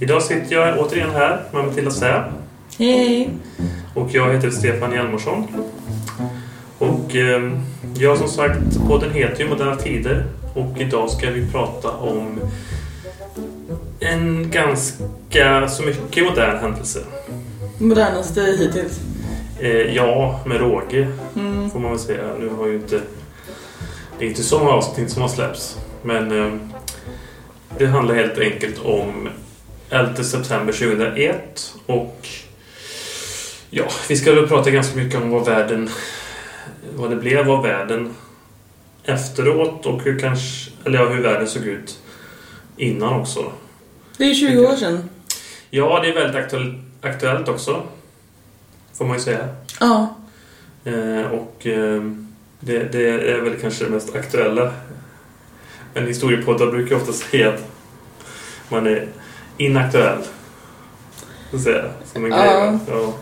Idag sitter jag återigen här med Matilda Säv. Hej! Och jag heter Stefan Hjalmarsson. Och eh, jag som sagt, podden heter ju Moderna Tider. Och idag ska vi prata om en ganska så mycket modern händelse. Modernaste hittills. Eh, ja, med råge Mm. får man väl säga. Nu har ju inte... Det är inte så många avsnitt som har släppts. Men eh, det handlar helt enkelt om 11 september 2001 och ja, vi ska väl prata ganska mycket om vad världen vad det blev av världen efteråt och hur kanske eller ja, hur världen såg ut innan också. Det är 20 år sedan. Ja, det är väldigt aktuell, aktuellt också. Får man ju säga. Ja. Eh, och eh, det, det är väl kanske det mest aktuella. Men historiepoddar brukar ofta säga att man är inaktuell. Så säga, som en grej. Ja.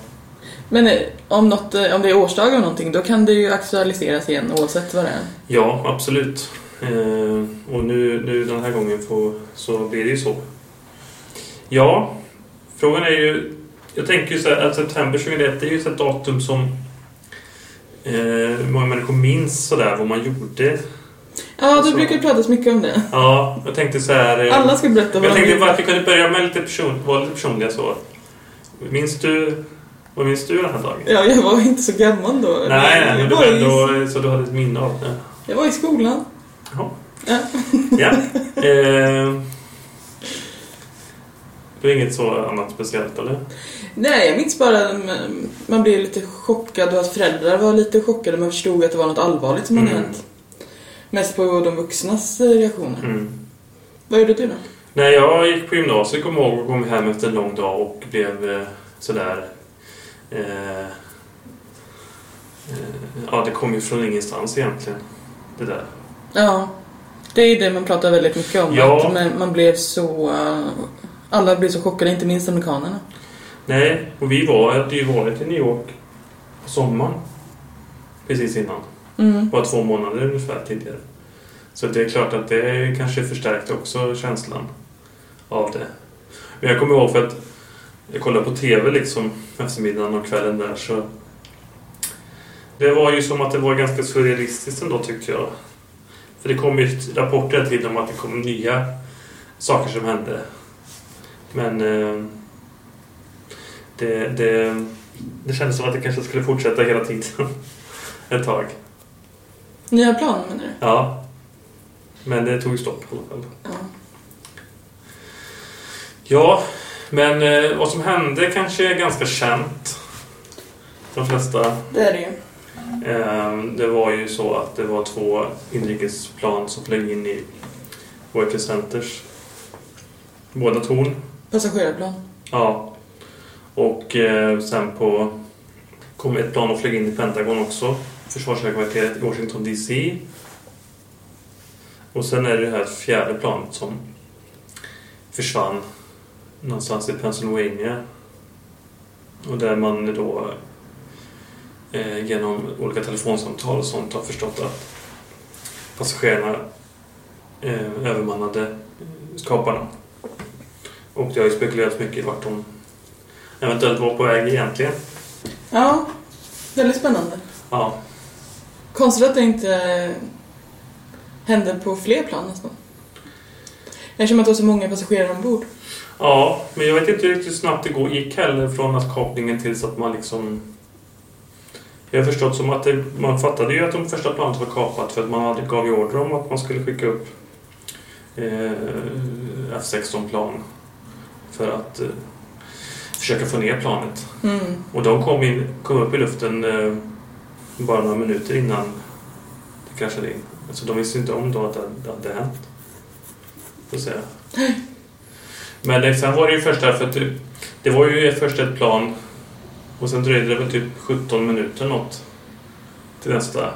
Men eh, om, något, eh, om det är årsdagar eller någonting, då kan det ju aktualiseras igen oavsett vad det är. ja, absolut. Eh, och nu, nu den här gången får, så blir det ju så. Ja, frågan är ju... Jag tänker ju så här att september 2001 det är ju ett datum som eh, många människor minns sådär vad man gjorde Ja, Så. brukar pratas mycket om det. Ja, jag tänkte så här... eh, Alla ska berätta vad Jag tänkte bara att vi kunde börja med lite person, vara lite personliga så. Minns du... Vad minns du den här dagen? Ja, jag var inte så gammal då. Nej, nej, men du var var i, ändå... Så du hade ett minne av det? jag var i skolan. Jaha. Ja. Ja. Eh, det är inget så annat speciellt, eller? Nej, jag minns bara att man- man blev lite chockad och att föräldrar var lite chockade. Man förstod att det var något allvarligt som hade Mm. hänt. Mest på de vuxnas eh, reaktioner. Mm. Vad gjorde du då? Nej, jag gick på gymnasiet, kom ihåg, och kom hem efter en lång dag och blev eh, sådär... Eh, eh, ja, det kom ju från ingenstans egentligen. Det där. Ja, det är det man pratar väldigt mycket om. Ja. Att man, blev så... alla blev så chockade, inte minst amerikanerna. Nej, och vi var, hade ju varit i New York på sommaren. Precis innan. Mm. Bara två månader ungefär tidigare. Så det är klart att det kanske förstärkte också känslan av det. Men jag kommer ihåg för att jag kollade på TV liksom eftermiddagen och kvällen där så det var ju som att det var ganska surrealistiskt ändå tyckte jag. För det kom ju rapporter hela tiden om att det kom nya saker som hände. Men eh, det, det, det kändes som att det kanske skulle fortsätta hela tiden. Ett tag. Nya planer menar du? Ja. Men det tog stopp i alla fall. Ja. Ja, men eh, vad som hände kanske är ganska känt. De flesta. Det är det ju. Eh, det var ju så att det var två inrikesplan som flög in i World Centers. Båda torn. Passagerarplan. Ja. Och eh, sen på kom ett plan och flög in i Pentagon också. Försvarshögkvarteret i Washington DC. Och sen är det det här fjärde planet som försvann någonstans i Pennsylvania. Och där man då eh, genom olika telefonsamtal och sånt har förstått att passagerarna eh, övermannade skaparna. Och det har ju spekulerats mycket i vart de eventuellt var på väg egentligen. Ja, väldigt spännande. Ja, Konstigt att det inte hände på fler plan nästan. Eftersom att det var så många passagerare ombord. ja men jag vet inte riktigt hur snabbt det går- gick heller från att kapningen tills att man liksom... Jag har förstått som att det, man fattade ju att de första planet var kapat för att man hade, gav ju order om att man skulle skicka upp eh, F16-plan för att eh, försöka få ner planet. Mm. Och de kom, in, kom upp i luften eh, bara några minuter innan det kraschade in. Alltså de visste inte om då att det, det hade hänt. Får säga. Men det, sen var det ju först där för att det, var ju först ett plan och sen dröjde det väl typ 17 minuter något till nästa.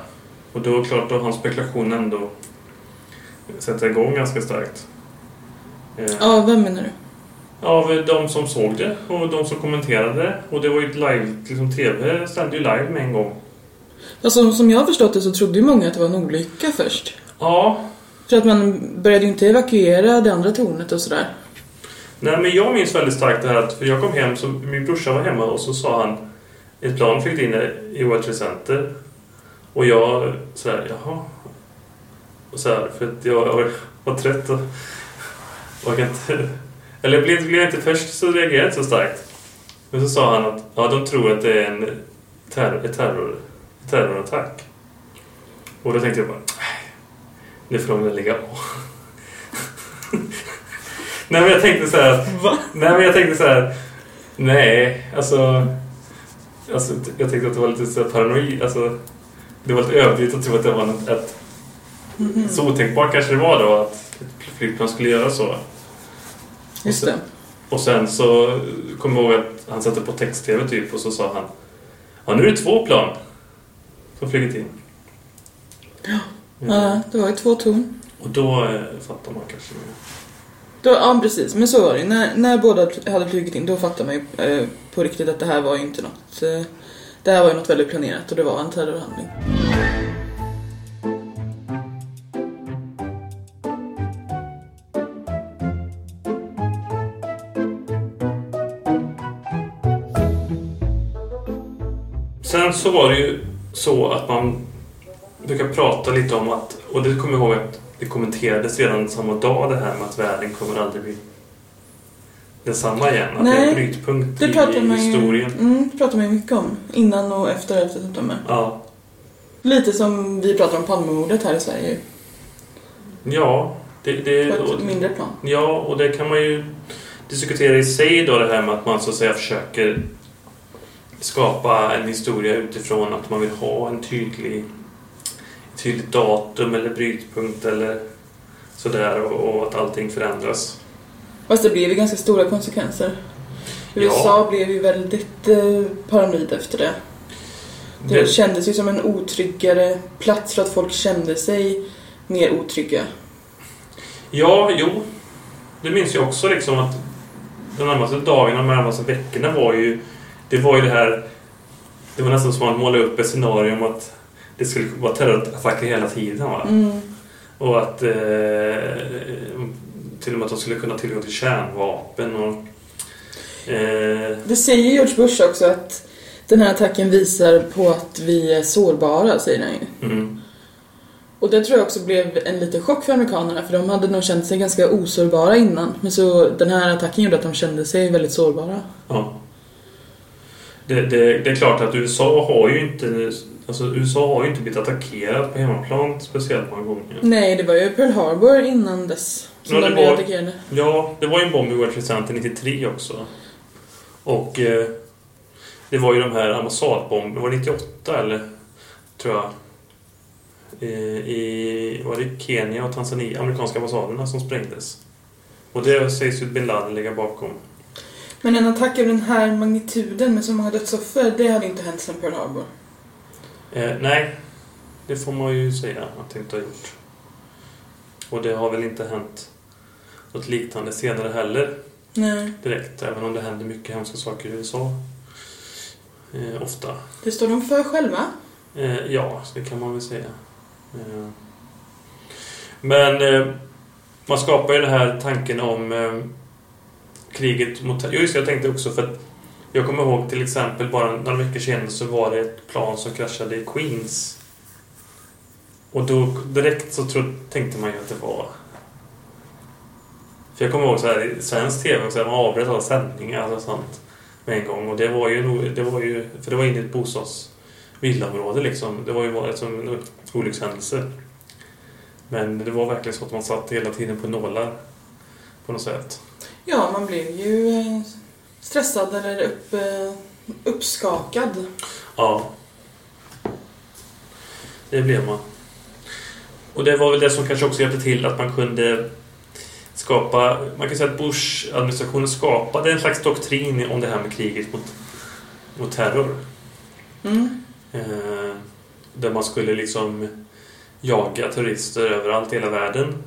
Och då klart då hann spekulationen ändå sätta igång ganska starkt. Eh, Ja, vem menar du? av de som såg det och de som kommenterade. Och det var ju live, liksom TV sände ju live med en gång. Alltså, som jag har förstått det så trodde ju många att det var en olycka först. Ja, För att man började ju inte evakuera det andra tornet och sådär. Nej, men jag minns väldigt starkt det här att för jag kom hem, så min brorsa var hemma och så sa han ett plan flög in i World Trade Center. Och jag sådär, jaha. Och så här, för att jag var, var trött och orkade inte... Eller jag blev, blev inte först så reagerade jag inte så starkt. Men så sa han att ja, de tror att det är en terror, ett terror, terrorattack. Och då tänkte jag bara, nej, nu får de väl lägga av. nej men jag tänkte så här, Va? nej men jag tänkte så här, nej, alltså, alltså jag tänkte att det var lite så paranoid, alltså det var lite överdrivet att tro att det var något, ett, så otänkbart kanske det var då att ett flygplan skulle göra så. Just det. Och sen så kom jag ihåg att han satte på text-tv typ och så sa han Ja, nu är det två plan som flugit in. Ja, det var ju två torn. Och då eh, fattar man kanske mer. Då, ja, precis. Men så var det när, när båda hade flugit in, då fattade man ju eh, på riktigt att det här var ju inte något... Eh, det här var ju något väldigt planerat och det var en terrorhandling. Sen så var det ju så att man brukar prata lite om att, och det kommer jag ihåg att det kommenterades redan samma dag det här med att världen kommer aldrig bli detsamma igen. Att det är Nej, en brytpunkt Det i pratar man ju, historien. mm, det pratar man ju mycket om. Innan och efter 11 september. Ja. Lite som vi pratar om Palmemordet här i Sverige. Ja, det, det, På och, ett mindre plan. ja, och det kan man ju diskutera i sig då det här med att man så att säga försöker skapa en historia utifrån att man vill ha en tydlig tydligt datum eller brytpunkt eller sådär och, och att allting förändras. Fast det blev ju ganska stora konsekvenser. USA Ja. blev ju väldigt eh, paranoid efter det. Det, Det, kändes ju som en otryggare plats för att folk kände sig mer otrygga. ja, jo. Det minns jag också liksom att de närmaste dagarna, de närmaste veckorna var ju det var ju det här det var nästan som att måla upp ett scenario om att det skulle vara terrorattacker hela tiden. Va? Mm. Och att eh, till och med att de skulle kunna tillgång till kärnvapen och eh, Det säger George Bush också att den här attacken visar på att vi är sårbara, säger han ju. mm, Och det tror jag också blev en liten chock för amerikanerna för de hade nog känt sig ganska osårbara innan. Men så den här attacken gjorde att de kände sig väldigt sårbara. ja. Det, det, det är klart att USA har ju inte alltså USA har ju inte blivit attackerat på hemmaplan speciellt många gånger. Nej, det var ju Pearl Harbor innan dess som Ja, de blev var- attackerade. Ja, det var ju en bomb i World Trade Center 93 också. Och eh, det var ju de här ambassadbomberna, var det 98 eller? Tror jag. Eh, I, var det Kenya och Tanzania, amerikanska ambassaderna som sprängdes. Och det sägs ju bin Laden ligga bakom. Men en attack av den här magnituden med så många dödsoffer, det hade inte hänt sedan Pearl Harbor. Eh, nej, det får man ju säga att det inte har gjort. Och det har väl inte hänt något liknande senare heller. Nej, direkt, även om det händer mycket hemska saker i USA. Eh, ofta. det står de för själva. Eh, ja, det kan man väl säga. Eh. Men eh, man skapar ju den här tanken om eh, kriget mot... Jo, just det, jag tänkte också för att jag kommer ihåg till exempel bara några veckor senare så var det ett plan som kraschade i Queens. Och då direkt så tro, tänkte man ju att det var... För jag kommer ihåg så här i svensk TV så här, man avbröt alla sändningar och sånt med en gång. Och det var ju, det var ju för det var inne i ett bostads villaområde liksom. Det var ju varit som en olyckshändelse. Men det var verkligen så att man satt hela tiden på nålar på något sätt. Ja, man blev ju eh, stressad eller upp, eh, uppskakad. Ja. Det blev man. Och det var väl det som kanske också hjälpte till att man kunde skapa... Man kan säga att Bush-administrationen skapade en slags doktrin om det här med kriget mot, mot terror. Mm. Eh, där man skulle liksom jaga terrorister överallt i hela världen.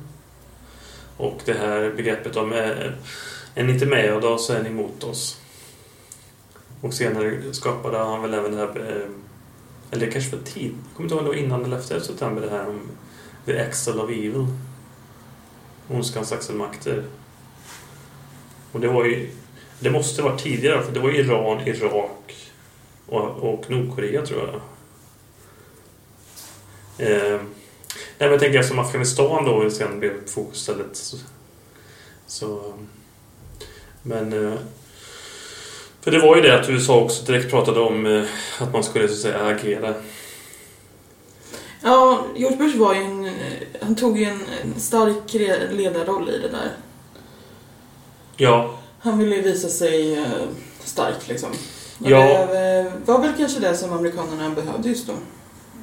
Och det här begreppet om eh, är ni inte med oss så är ni emot oss. Och senare skapade han väl även det här, eh, eller eller kanske för tid, jag kommer inte ihåg om det var innan eller efter september, det här om the Excel of Evil. ondskans axelmakter. Och det var ju... Det måste varit tidigare, för det var Iran, Irak och, och Nordkorea tror jag. Eh, nej, men jag tänker eftersom Afghanistan då sen blev fokus istället. Så, så, men... Eh, för det var ju det att USA också direkt pratade om eh, att man skulle så att säga agera. Ja, George Bush var ju en... Han tog ju en, stark ledarroll i det där. Ja, Han ville ju visa sig eh, stark liksom. Och Ja. det eh, var väl kanske det som amerikanerna behövde just då.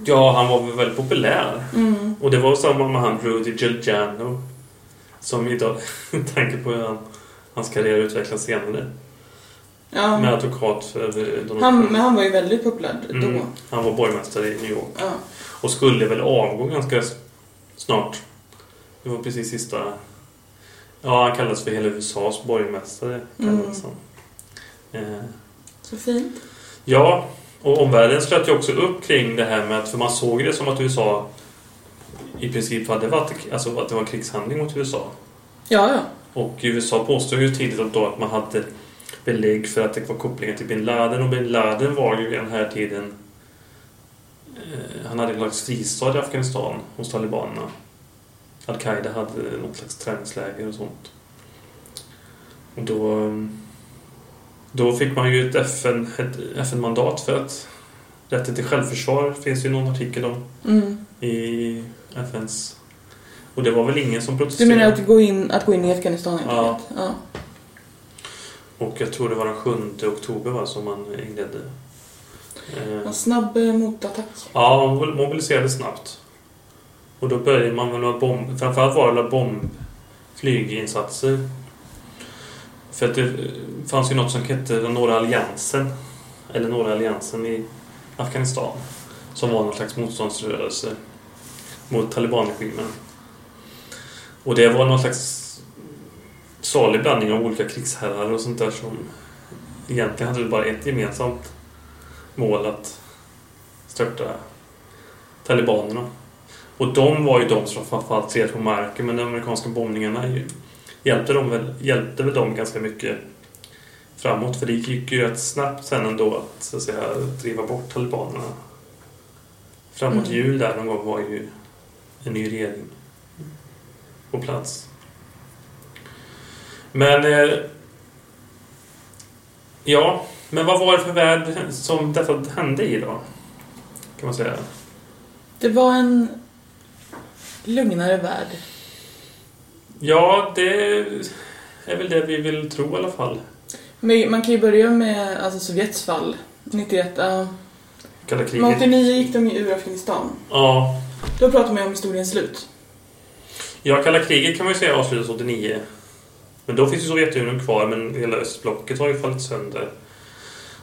Ja, han var väl väldigt populär. Mm. Och det var samma med han Rudy Giuliano. Som idag, med tanke på hur han, hans karriär utvecklades senare. Ja. Med advokat för eh, Donald Han, Trump. men han var ju väldigt populär då. Mm, han var borgmästare i New York. Ja. Och skulle väl avgå ganska snart. Det var precis sista... Ja, han kallades för hela USAs borgmästare. Kallades han. Eh, Så fint. Ja, och omvärlden slöt ju också upp kring det här med att, för man såg det som att USA i princip hade varit, alltså att det var en krigshandling mot USA. Ja, ja. Och USA påstod ju tidigt då att man hade belägg för att det var kopplingar till bin Laden och bin Laden var ju den här tiden eh, han hade en slags fristad i Afghanistan hos talibanerna. Al-Qaida hade något slags träningsläger och sånt. Och då, då fick man ju ett FN, ett FN-mandat för att rätten till självförsvar finns ju någon artikel om Mm. i FNs... Och det var väl ingen som Du protesterade? menar att gå in, att gå in i Afghanistan Ja. Ja. Och jag tror det var den 7 oktober va, som man inledde. Eh, En snabb eh, motattack. Ja, man mobil- mobiliserade snabbt. Och då började man med några bomb... Framförallt var det bombflyginsatser. För att det fanns ju något som hette den Norra Alliansen. Eller Norra Alliansen i Afghanistan. Som var någon slags motståndsrörelse mot talibanregimen. Och det var någon slags salig blandning av olika krigsherrar och sånt där som egentligen hade bara ett gemensamt mål att störta talibanerna. Och de var ju de som framförallt stred på marken men de amerikanska bombningarna ju- hjälpte, dem väl, hjälpte väl dem ganska mycket framåt för det gick ju rätt snabbt sen ändå att, så att säga, driva bort talibanerna. Framåt Mm. jul där någon gång var ju en ny regering på plats. Men eh, ja, men vad var det för värld som detta hände i då? Kan man säga. Det var en lugnare värld. Ja, det är väl det vi vill tro i alla fall. Men man kan ju börja med alltså, Sovjets fall. 91. Ja. Kalla Men kriget. 89 gick de ur Afghanistan. Ja, Då pratar man ju om historiens slut. ja, kalla kriget kan man ju säga avslutades 89. Men då finns ju Sovjetunionen kvar, men hela östblocket har ju fallit sönder.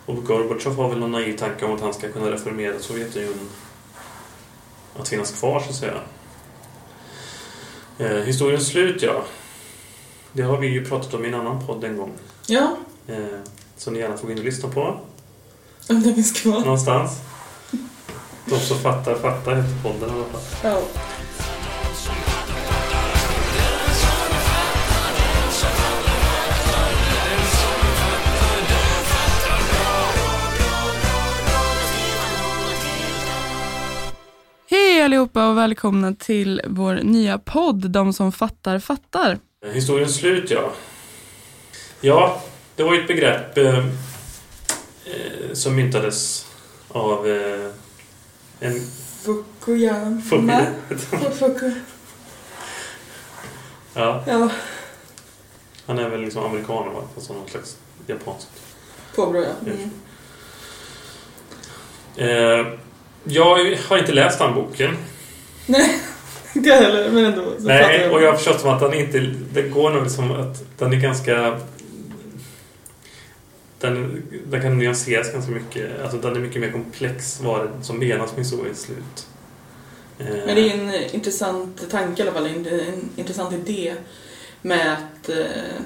Och Gorbatjov har väl någon naiv tanke om att han ska kunna reformera Sovjetunionen. Att finnas kvar, så att säga. Eh, historiens slut, ja. Det har vi ju pratat om i en annan podd en gång. Ja, Eh, som ni gärna får gå in och lyssna på. om det finns kvar. Någonstans. De som fattar, fattar heter podden i alla fall. Ja. Hej allihopa och välkomna till vår nya podd De som fattar fattar. Eh, Historiens slut, ja. Ja, det var ju ett begrepp eh, eh, som myntades av eh, en... Fukuyama. Fuku- Fuku. ja, Ja, han är väl liksom amerikan, va? Fast någon slags japanskt. påbrå ja. Mm. Eh, jag har inte läst den boken. Nej, inte jag heller, men ändå. Nej, och jag har förstått som att den inte... Det går nog som att den är ganska... Den, den kan nyanseras ganska mycket. Alltså den är mycket mer komplex vad det som menas med historiens slut. Eh, Men det är en eh, intressant tanke i alla fall, en, en intressant idé med att eh,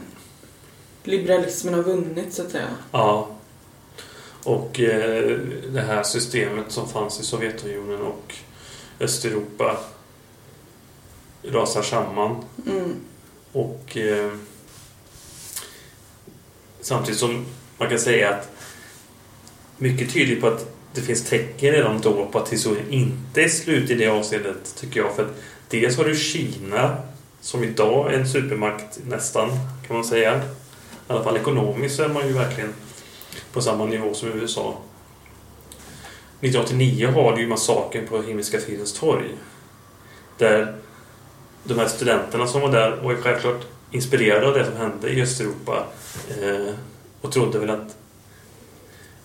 liberalismen har vunnit så att säga. Ja. Och eh, det här systemet som fanns i Sovjetunionen och Östeuropa rasar samman. Mm. Och eh, samtidigt som man kan säga att mycket tydligt på att det finns tecken redan då på att historien inte är slut i det avseendet, tycker jag. För att dels har du Kina, som idag är en supermakt nästan, kan man säga. I alla fall ekonomiskt så är man ju verkligen på samma nivå som USA. 1989 har du ju massakern på Himmelska fridens torg. Där de här studenterna som var där var ju självklart inspirerade av det som hände i Östeuropa eh, och trodde väl att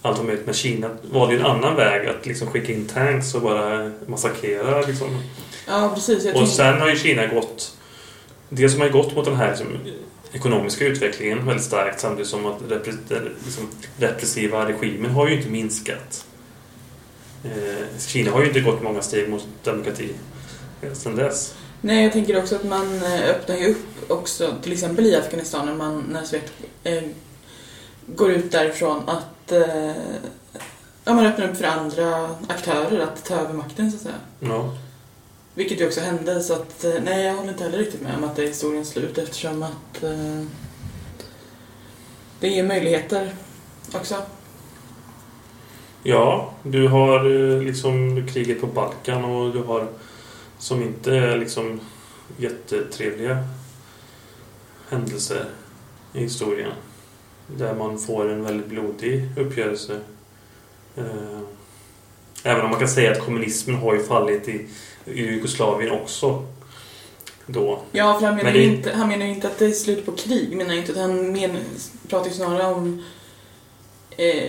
allt var möjligt. Men Kina valde ju en annan väg att liksom skicka in tanks och bara massakrera. Liksom. Ja, precis. Och tänkte- sen har ju Kina gått... Dels har man ju gått mot den här liksom, ekonomiska utvecklingen väldigt starkt samtidigt som att repre- liksom, repressiva regimen har ju inte minskat. Eh, Kina har ju inte gått många steg mot demokrati eh, sedan dess. Nej, jag tänker också att man eh, öppnar ju upp också, till exempel i Afghanistan när, man, när Sovjet eh, går ut därifrån att eh, ja, man öppnar upp för andra aktörer att ta över makten så att säga. Ja. Vilket ju också hände så att eh, nej, jag håller inte heller riktigt med om att det är historiens slut eftersom att eh, det ger möjligheter också. Ja, du har eh, liksom kriget på Balkan och du har som inte är liksom jättetrevliga händelser i historien. Där man får en väldigt blodig uppgörelse. Eh, Även om man kan säga att kommunismen har ju fallit i, i Jugoslavien också. Då. Ja, för han menar, Men det- inte, han menar ju inte att det är slut på krig. Menar inte, han men, pratar ju snarare om eh,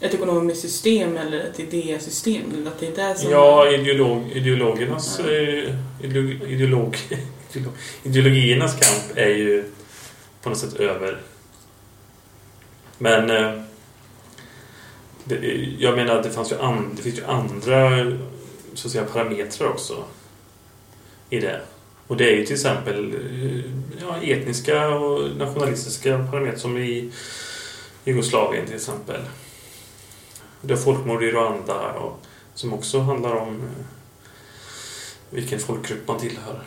ett ekonomiskt system eller ett idésystem. Eller att det är det som... Ja, ideolog, ideologernas, Ja. eh, ideolog, ideolog, ideologiernas kamp är ju på något sätt över. Men eh, det, jag menar att det, fanns ju an, det finns ju andra så att säga, parametrar också i det. Och det är ju till exempel eh, ja, etniska och nationalistiska parametrar som i Jugoslavien till exempel. Det är folkmord i Rwanda och som också handlar om eh, vilken folkgrupp man tillhör.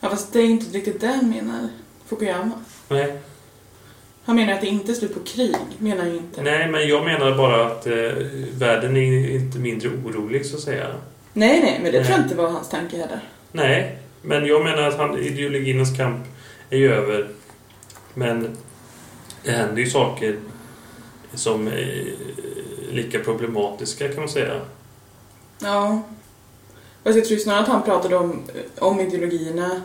ja, fast det är inte riktigt det han menar, Fukuyama. Nej, Han menar att det inte är slut på krig, menar ju inte. nej men jag menar bara att eh, världen är inte mindre orolig så att säga. nej, nej, men det tror jag Nej. inte var hans tanke heller. Nej, men jag menar att han, ideologiernas kamp är ju över. Men det händer ju saker som är lika problematiska kan man säga. Ja. Fast jag tror snarare att han pratade om, om ideologierna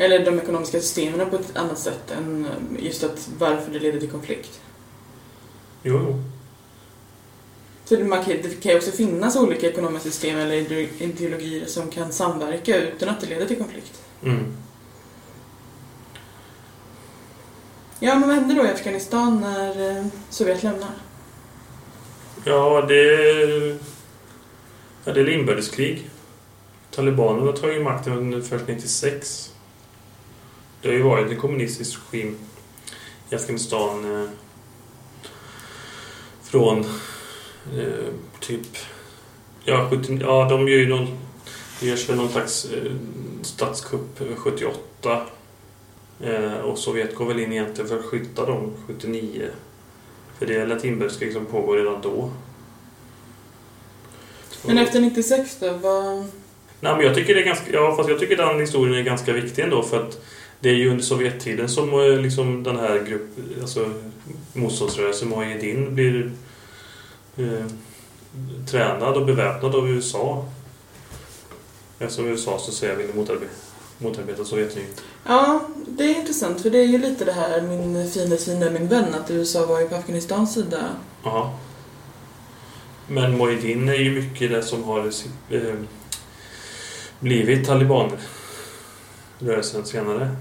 eller de ekonomiska systemen på ett annat sätt än just att varför det leder till konflikt. Jo, jo. För man kan, det kan ju också finnas olika ekonomiska system eller ide- ideologier som kan samverka utan att det leder till konflikt. Mm. Ja, men vad händer då i Afghanistan när eh, Sovjet lämnar? Ja, det, ja, det är inbördeskrig. Talibanerna tar ju makten först 96. Det har ju varit en kommunistisk regim i Afghanistan eh, från eh, typ... Ja, 70, ja, de gör ju någon... Det görs väl någon slags eh, statskupp 78. Eh, och Sovjet går väl in egentligen för att skydda dem 79. För det är latinbördskrig som pågår redan då. Men efter 96 då, vad... Nej, men jag tycker det är ganska... Ja, fast jag tycker den historien är ganska viktig ändå för att det är ju under Sovjettiden som eh, liksom den här grupp, alltså motståndsrörelsen Mujahedin blir eh, tränad och beväpnad av USA. Eftersom USA så säga ville motarbeta, motarbeta Sovjetunionen. Ja, det är intressant för det är ju lite det här min fiendes fiende, min vän, att USA var ju på Afghanistans sida. Ja. Men Mujahedin är ju mycket det som har eh, blivit talibanrörelsen senare.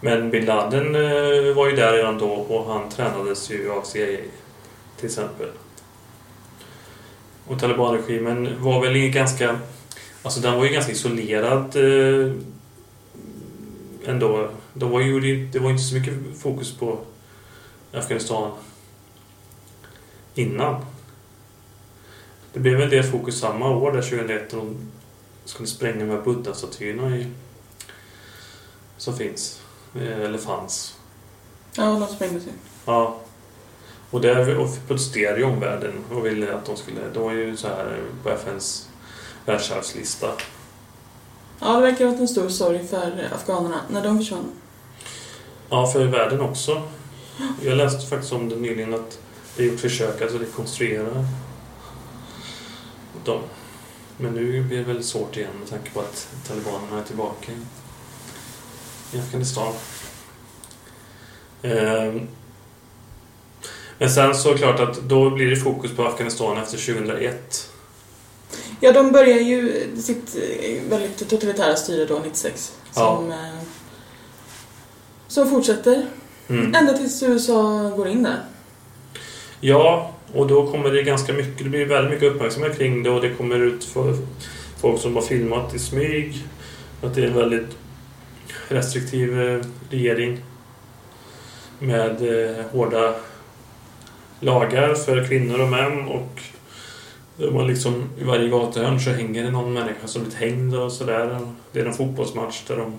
Men bin Laden eh, var ju där redan då och han tränades ju av CIA till exempel. Och talibanregimen var väl i ganska... Alltså den var ju ganska isolerad eh, ändå. De var ju, det var inte så mycket fokus på Afghanistan innan. Det blev en del fokus samma år, där 2001, när de skulle spränga de här buddha-statyerna som finns. Eh, Eller fanns. Ja, de sprängde sig. Ja. Och där protesterade ju omvärlden och ville att de skulle... De var ju så här på FNs världsarvslista. Ja, det verkar ha varit en stor sorg för afghanerna när de försvann. Ja, för världen också. Jag läste faktiskt om det nyligen att det är gjort försök att rekonstruera dem. Men nu blir det väldigt svårt igen med tanke på att talibanerna är tillbaka i- Afghanistan. Ehm. Men sen så klart att då blir det fokus på Afghanistan efter 2001. Ja, de börjar ju sitt eh, väldigt totalitära styre då, 96. Ja. Som, eh, som fortsätter Mm. ända tills USA går in där. Ja, och då kommer det ganska mycket, det blir väldigt mycket uppmärksamhet kring det och det kommer ut för folk som har filmat i smyg. Att det är en väldigt restriktiv eh, regering med eh, hårda lagar för kvinnor och män och man liksom, i varje gatuhörn så hänger det någon människa som blivit hängd och sådär. Det är en fotbollsmatch där de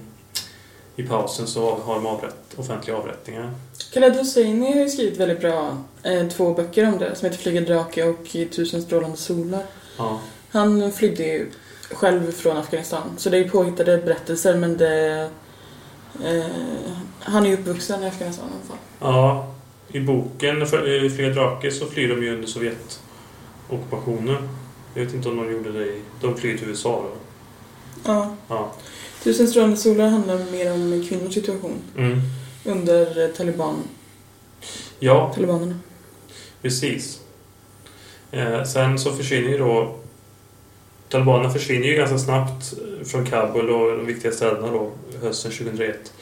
i pausen så har de avrätt, offentliga avrättningar. Khaled Hosseini har ju skrivit väldigt bra eh, två böcker om det som heter Flyga drake och Tusen strålande solar. Ja. Han flydde ju själv från Afghanistan. Så det är påhittade berättelser men det... Eh, han är ju uppvuxen i Afghanistan i alla fall. Ja, i boken för- eh, Flyga drake så flyr de ju under Sovjetockupationen. Jag vet inte om de gjorde det i... De flyr till USA då. Ja. Ja. Tusen strålande solar handlar mer om kvinnors situation Mm. under eh, taliban, Ja, talibanerna. precis. Eh, sen så försvinner ju då... Talibanerna försvinner ju ganska snabbt eh, från Kabul och de viktiga städerna då hösten 2001.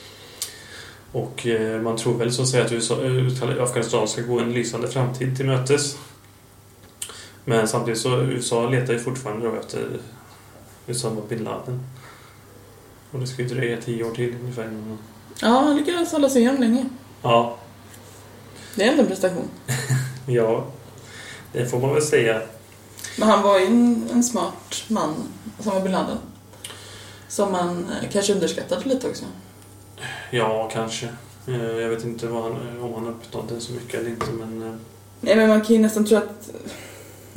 Och eh, man tror väl så att säga att USA, eh, Afghanistan ska gå en lysande framtid till mötes. Men samtidigt så USA letar ju fortfarande då efter Usama bin Laden. Och det ska ju dröja tio år till ungefär. innan- Ja, han lyckades hålla sig igen länge. Ja, Det är ändå en prestation. ja, det får man väl säga. Men han var ju en, en smart man, som bin Laden. Som man eh, kanske underskattade lite också. Ja, kanske. Eh, Jag vet inte vad han, om han uppnådde så mycket eller inte, men... eh, Nej, men man kan ju nästan tro att,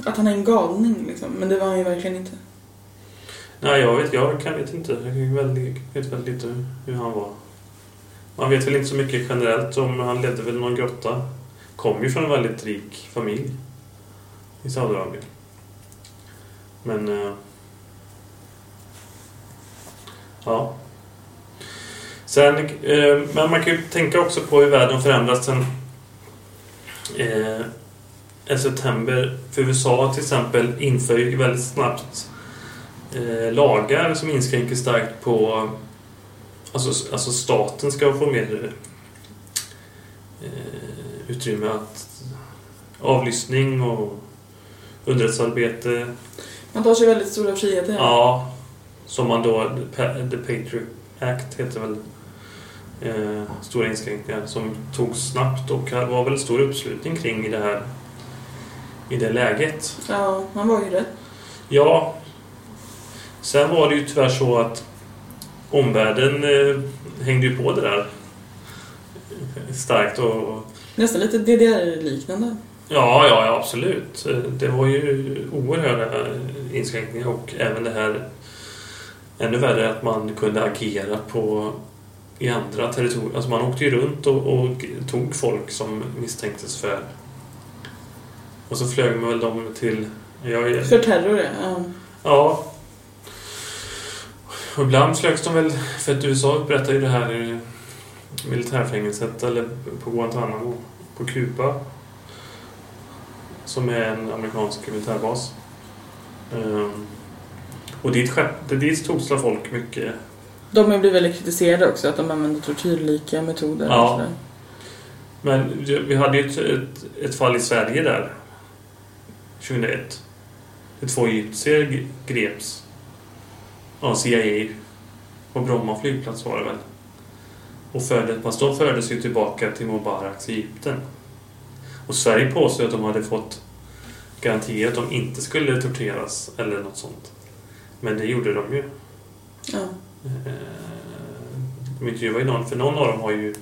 att han är en galning liksom. Men det var han ju verkligen inte. Nej, jag vet, jag kan vet inte. Jag vet väldigt lite hur han var. Man vet väl inte så mycket generellt om han ledde väl någon grotta. Kom ju från en väldigt rik familj i Saudiarabien. Men... eh, Ja. Sen, eh, men man kan ju tänka också på hur världen förändrats sen eh, september. För USA till exempel inför ju väldigt snabbt eh, lagar som inskränker starkt på... Alltså, alltså staten ska få mer eh, utrymme att avlyssning och underrättelsearbete. Man tar sig väldigt stora friheter. Ja, som man då... The Patriot Act heter väl eh, stora inskränkningar som togs snabbt och var väl stor uppslutning kring i det här i det läget. ja, man var ju rädd. Ja. Sen var det ju tyvärr så att omvärlden eh, hängde ju på det där starkt och Nästan lite DDR-liknande. Ja, ja, ja, absolut. Det var ju oerhörda inskränkningar och även det här ännu värre att man kunde agera på i andra territorier. Alltså man åkte ju runt och, och tog folk som misstänktes för och så flög man väl dem till jag, För terror, ja. Ja. Och ibland flögs de väl, för att USA upprättade ju det här eh, militärfängelset eller på Guantanamo på Kuba. Som är en amerikansk militärbas. Ehm, och dit, dit togs det folk mycket. De har blivit väldigt kritiserade också, att de använder tortyrlika metoder. Ja. Men vi hade ju ett, ett, ett fall i Sverige där. 2001. Där två egyptier greps av CIA på Bromma flygplats var det väl. Och förde, fast de fördes ju tillbaka till Mubaraks Egypten. Och Sverige påstod att de hade fått garantier att de inte skulle torteras eller något sånt. Men det gjorde de ju. Ja. Eh, de intervjuade ju någon, för någon av dem har ju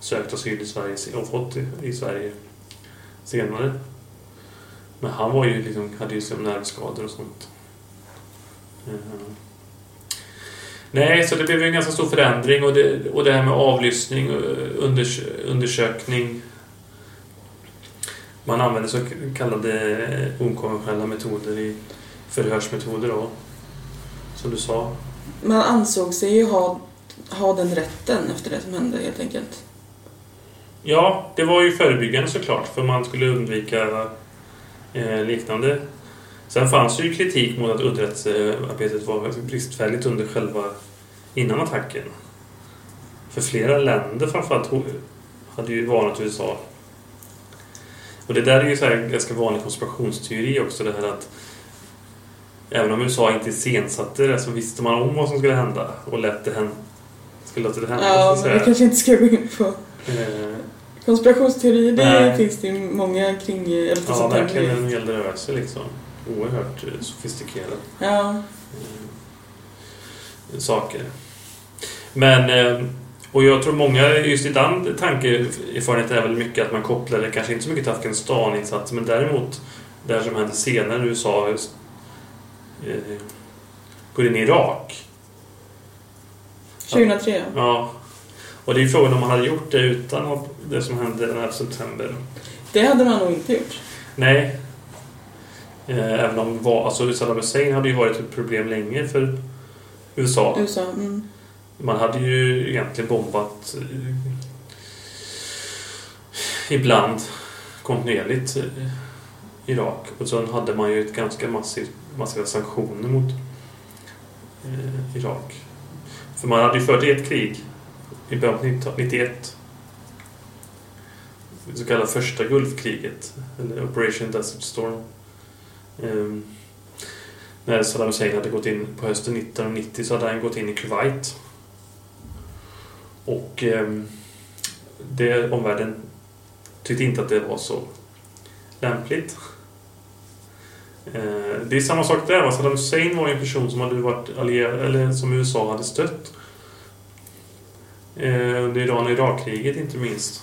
sökt asyl i Sverige och fått i, Sverige senare. Men han var ju liksom, hade ju som nervskador och sånt. Eh, Nej, så det blev en ganska stor förändring och det, och det här med avlyssning och unders, undersökning. Man använder så kallade okonventionella metoder i förhörsmetoder då. Som du sa. Man ansåg sig ju ha, ha den rätten efter det som hände helt enkelt. Ja, det var ju förebyggande såklart för man skulle undvika eh, liknande. Sen fanns ju kritik mot att underrättelsearbetet var bristfälligt under själva innan attacken. För flera länder framförallt hade ju varnat USA. Och det där är ju så här ganska vanlig konspirationsteori också det här att även om USA inte iscensatte det så visste man om vad som skulle hända och lät det hända. Skulle låta det hända. Ja, men vi kanske inte ska gå in på Eh, konspirationsteorier. Det Nej. finns det ju många kring 11 ja, september. verkligen en hel rörelse liksom. Oerhört eh, sofistikerad. Ja. eh, saker. Men, eh, och jag tror många, just i den tankeerfarenheten är väl mycket att man kopplar det kanske inte så mycket till Afghanistan-insatser men däremot det som hände senare när USA just, eh, går in i Irak. 2003. Ja. Och det är ju frågan om man hade gjort det utan det som hände den här september. Det hade man nog inte gjort. Nej. Eh, Även om alltså Saddam Hussein hade ju varit ett problem länge för USA. USA. Mm. Man hade ju egentligen bombat eh, ibland kontinuerligt eh, Irak. Och sen hade man ju ett ganska massivt, massiva sanktioner mot eh, Irak. För man hade ju fört ett krig i början på 91. Det så kallade första Gulfkriget, eller Operation Desert Storm. Ehm, när Saddam Hussein hade gått in på hösten 1990 så hade han gått in i Kuwait. Och ehm, det, omvärlden tyckte inte att det var så lämpligt. Eh, det är samma sak där. Alltså, Saddam Hussein var ju en person som hade varit allierad, eller som USA hade stött. Eh, under Iran och Irakkriget inte minst.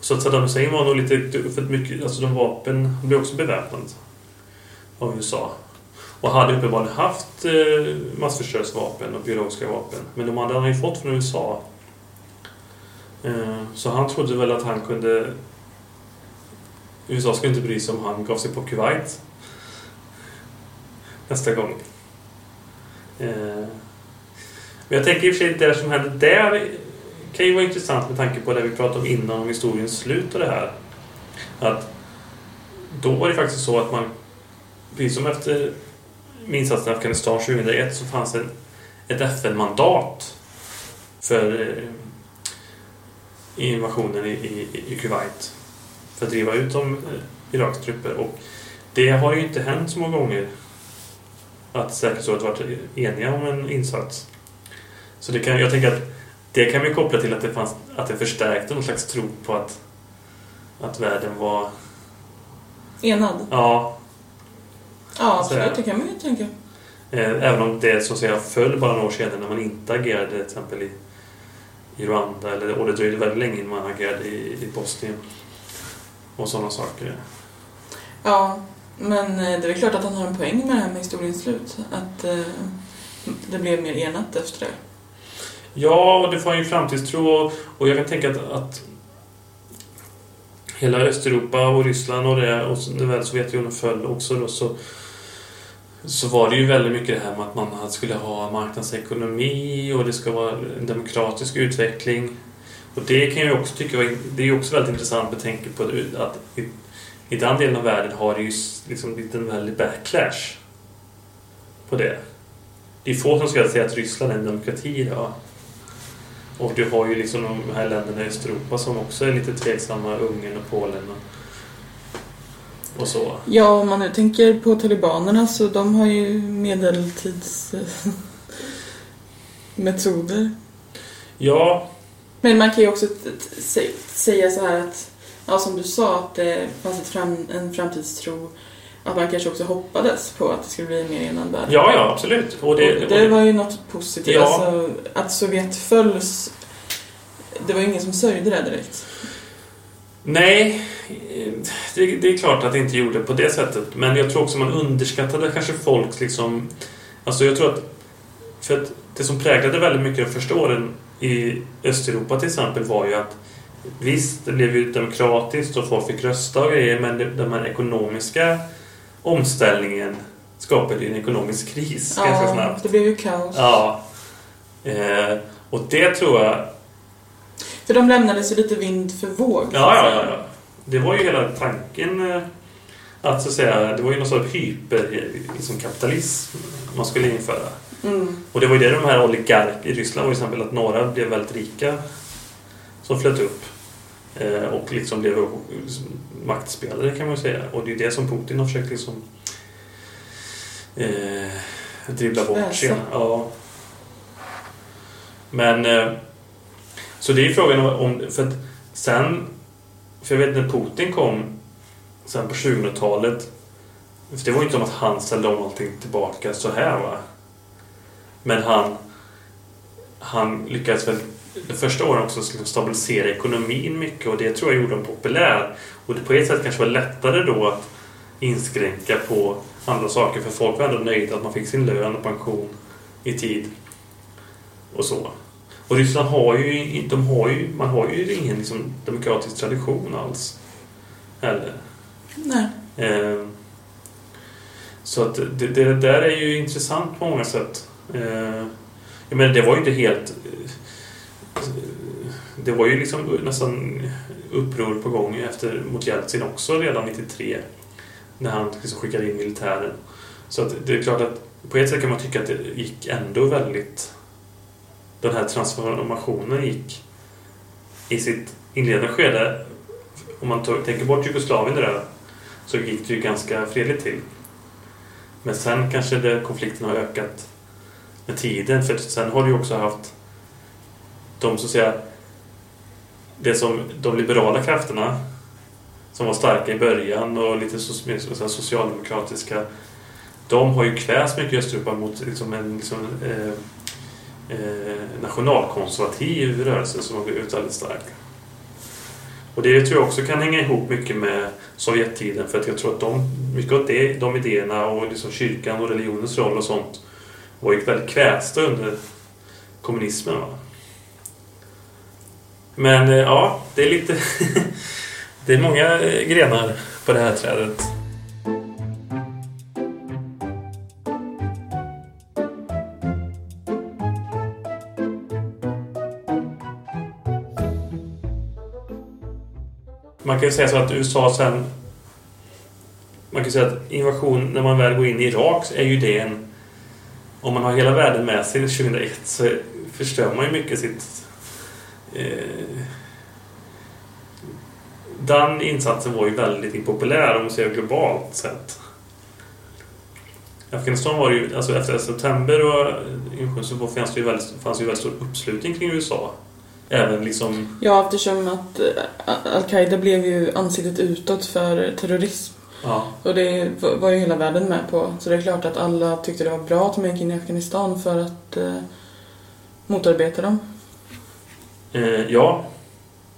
Så att Saddam Hussein var nog lite för mycket, alltså de vapen blev också beväpnade av USA. Och hade uppenbarligen haft eh, massförstörelsevapen och biologiska vapen. Men de hade han ju fått från USA. Eh, så han trodde väl att han kunde... USA skulle inte bry sig om han gav sig på Kuwait. Nästa gång. Eh, men jag tänker i och för sig det som hände där kan ju vara intressant med tanke på det vi pratade om innan om historiens slut och det här. Att då var det faktiskt så att man, precis som efter insatsen i Afghanistan 2001 så fanns det ett FN-mandat för eh, invasionen i, i, i Kuwait. För att driva ut de eh, Iraks trupper. Och det har ju inte hänt så många gånger att säkerhetsrådet varit eniga om en insats. Så det kan, jag tänker att det kan vi koppla till att det, fanns, att det förstärkte någon slags tro på att, att världen var... Enad. Ja, Ja, absolut. det. Kan man ju tänka. eh, även om det så att säga föll bara några år sedan när man inte agerade till exempel i, i Rwanda. Eller, och det dröjde väldigt länge innan man agerade i, i Bosnien. Och sådana saker. Ja, men eh, det är väl klart att han har en poäng med det här med historiens slut. Att eh, det blev mer enat efter det. Ja, och det var ju framtidstro och, jag kan tänka att, att hela Östeuropa och Ryssland och det och när väl Sovjetunionen föll också då så så var det ju väldigt mycket det här med att man skulle ha marknadsekonomi och det ska vara en demokratisk utveckling. Och det kan jag också tycka var, det är också väldigt intressant med tanke på att i, i den delen av världen har det ju liksom blivit en väldig backlash på det. Det är få som skulle säga att Ryssland är en demokrati idag. Och du har ju liksom de här länderna i Östeuropa som också är lite tveksamma, Ungern och Polen och, och så. Ja, om man nu tänker på talibanerna så de har ju medeltids eh. Ja, Men man kan ju också säga så här att, ja som du sa, att det fanns fram, en framtidstro. att man kanske också hoppades på att det skulle bli en mer enad värld. Ja, ja, absolut. Och det, Och det var ju något positivt. Ja. Alltså, att Sovjet fölls, det var ju ingen som sörjde det direkt. Nej, det, det är klart att det inte gjorde på det sättet. Men jag tror också man underskattade kanske folks liksom... Alltså jag tror att... För att det som präglade väldigt mycket de första åren i Östeuropa till exempel var ju att Visst, det blev ju demokratiskt och folk fick rösta och grejer men den här ekonomiska omställningen skapade ju en ekonomisk kris ganska snabbt. det blev ju kaos. Ja. Eh, och det tror jag För de lämnades ju lite vind för våg. Ja, ja, ja, ja. Det var ju hela tanken eh, att så att säga, det var ju någon sorts hyper liksom kapitalism man skulle införa. Mm. Och det var ju det de här oligark i Ryssland var ju exempel att några blev väldigt rika som flöt upp eh, och liksom blev maktspelare kan man säga. Och det är det som Putin har försökt liksom eh, dribbla bort sen. Ja. Men eh, så det är ju frågan om, för att sen, för jag vet när Putin kom sen på 2000-talet, för det var ju inte som att han ställde om allting tillbaka så här va. Men han, han lyckades väl de första åren också liksom stabilisera ekonomin mycket och det tror jag gjorde honom populär. Och det på ett sätt kanske var lättare då att inskränka på andra saker för folk var ändå nöjda att man fick sin lön och pension i tid. Och så. Och Ryssland har ju, de har ju, man har ju ingen liksom, demokratisk tradition alls. Heller. Nej. Eh, så att det, det där är ju intressant på många sätt. Eh, jag menar, det var ju inte helt... eh, Det var ju liksom nästan uppror på gång efter, mot Jeltsin också redan 93. När han liksom skickade in militären. Så att det är klart att på ett sätt kan man tycka att det gick ändå väldigt... Den här transformationen gick i sitt inledande skede. Om man tänker bort Jugoslavien där så gick det ju ganska fredligt till. Men sen kanske det, konflikten har ökat med tiden. För sen har du ju också haft de så att säga det som de liberala krafterna som var starka i början och lite så socialdemokratiska de har ju kvävts mycket i Östeuropa mot liksom en liksom, eh, eh, nationalkonservativ rörelse som har blivit väldigt stark. Och det tror jag också kan hänga ihop mycket med Sovjettiden för att jag tror att de, mycket av det, de idéerna och liksom kyrkan och religionens roll och sånt var ju väldigt kvästa under kommunismen. Va? Men eh, ja, det är lite... det är många grenar på det här trädet. Man kan ju säga så att USA sen... Man kan säga att invasion, när man väl går in i Irak, så är ju det en... Om man har hela världen med sig 2001 så förstör man ju mycket sitt... Eh, den insatsen var ju väldigt impopulär om man ser globalt sett. I Afghanistan var det ju, alltså efter september och invasionen så fanns det ju väldigt, fanns det ju väldigt stor uppslutning kring USA. Även liksom Ja, eftersom att eh, Al-Qaida blev ju ansiktet utåt för terrorism. Ja, Och det var ju hela världen med på. Så det är klart att alla tyckte det var bra att de gick in i Afghanistan för att eh, motarbeta dem. eh, ja.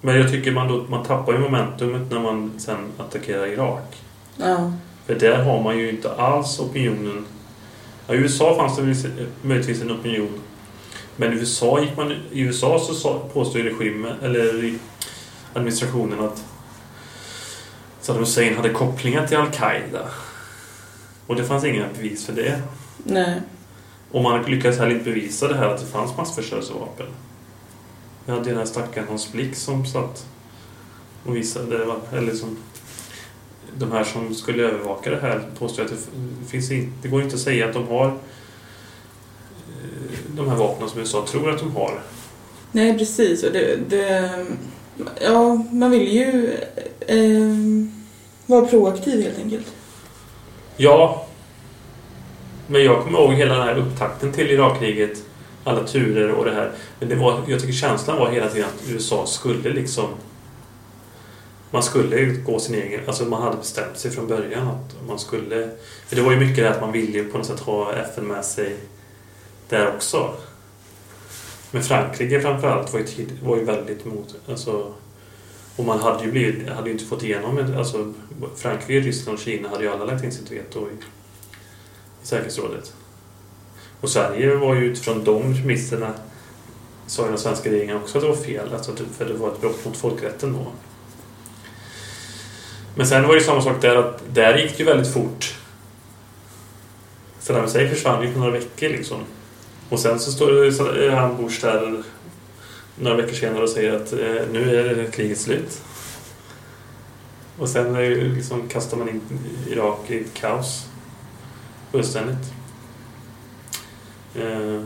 Men jag tycker man, då, man tappar ju momentumet när man sen attackerar Irak. Ja. För där har man ju inte alls opinionen. Ja, I USA fanns det möjligtvis en opinion. Men i USA, gick man, i USA så ju regimen, eller administrationen att Saddam Hussein hade kopplingar till Al-Qaida. Och det fanns inga bevis för det. Nej. Och man lyckades heller inte bevisa det här att det fanns massförstörelsevapen. Vi hade den här stackaren Hans Blix som satt och visade, eller som de här som skulle övervaka det här påstår att det finns det går inte att säga att de har de här vapnen som USA tror att de har. Nej, precis. Och det, det, ja, man vill ju eh, vara proaktiv helt enkelt. Ja, men jag kommer ihåg hela den här upptakten till Irakkriget, alla turer och det här. Men det var, jag tycker känslan var hela tiden att USA skulle liksom... man skulle gå sin egen... Alltså man hade bestämt sig från början att man skulle... För det var ju mycket det att man ville på något sätt ha FN med sig där också. Men Frankrike framförallt var ju, tid, var ju väldigt mot... Alltså, och man hade ju, blivit, hade ju inte fått igenom... ett- Alltså, Frankrike, Ryssland och Kina hade ju alla lagt in sitt veto i, i säkerhetsrådet. Och Sverige var ju utifrån de premisserna sa ju den svenska regeringen också att det var fel, alltså för det var ett brott mot folkrätten då. Men sen var det ju samma sak där, att där gick det ju väldigt fort. Saddam Hussein försvann ju på några veckor liksom. Och sen så står eh, han Bush där några veckor senare och säger att eh, nu är det kriget slut. Och sen liksom, kastar man in Irak i kaos. Fullständigt. Eh,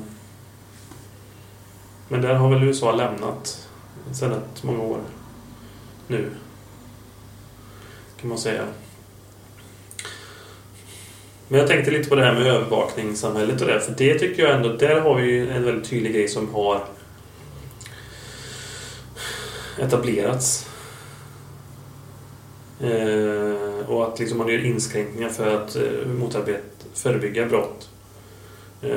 men där har väl USA lämnat sedan ett många år nu. Kan man säga. Men jag tänkte lite på det här med övervakningssamhället och det. För det tycker jag ändå, där har vi ju en väldigt tydlig grej som har etablerats. Eh, och att liksom man gör inskränkningar för att eh, motarbeta, förebygga brott. Eh,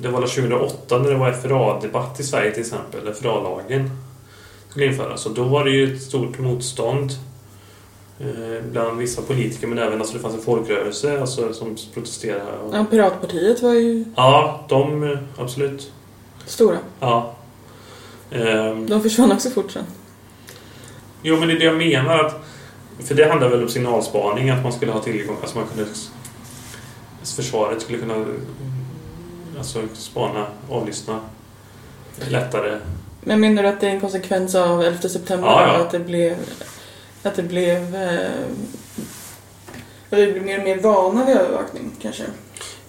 det var väl 2008 när det var FRA-debatt i Sverige till exempel, FRA-lagen skulle införas. Och då var det ju ett stort motstånd bland vissa politiker men även alltså det fanns en folkrörelse alltså, som protesterade. Och, Ja, Piratpartiet var ju ja, de eh, absolut. stora. Ja. Ehm, De försvann också fort sen. Jo, men det är det jag menar. Att, för det handlar väl om signalspaning, att man skulle ha tillgång, alltså man kunde... Försvaret skulle kunna alltså, spana, avlyssna lättare. Men menar du att det är en konsekvens av 11 september? Ja, ja. Att det blev... Att det blev... Eh, att vi blev mer och mer vana vid övervakning, kanske?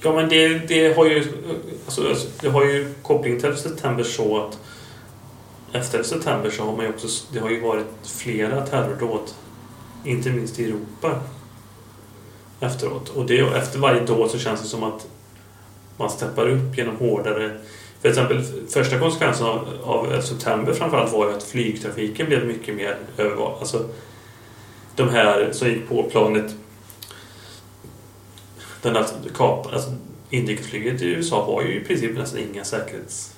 Ja, men det, det har ju... Alltså, det har ju koppling till 11 september så att efter 11 september så har man ju också... Det har ju varit flera terrordåd. Inte minst i Europa. Efteråt. Och det, efter varje dåd så känns det som att man steppar upp genom hårdare... För exempel första konsekvensen av, av 11 september framförallt var ju att flygtrafiken blev mycket mer övervakad. Alltså, de här som gick på planet den här kap, alltså, inrikesflyget i USA har ju i princip nästan inga säkerhets...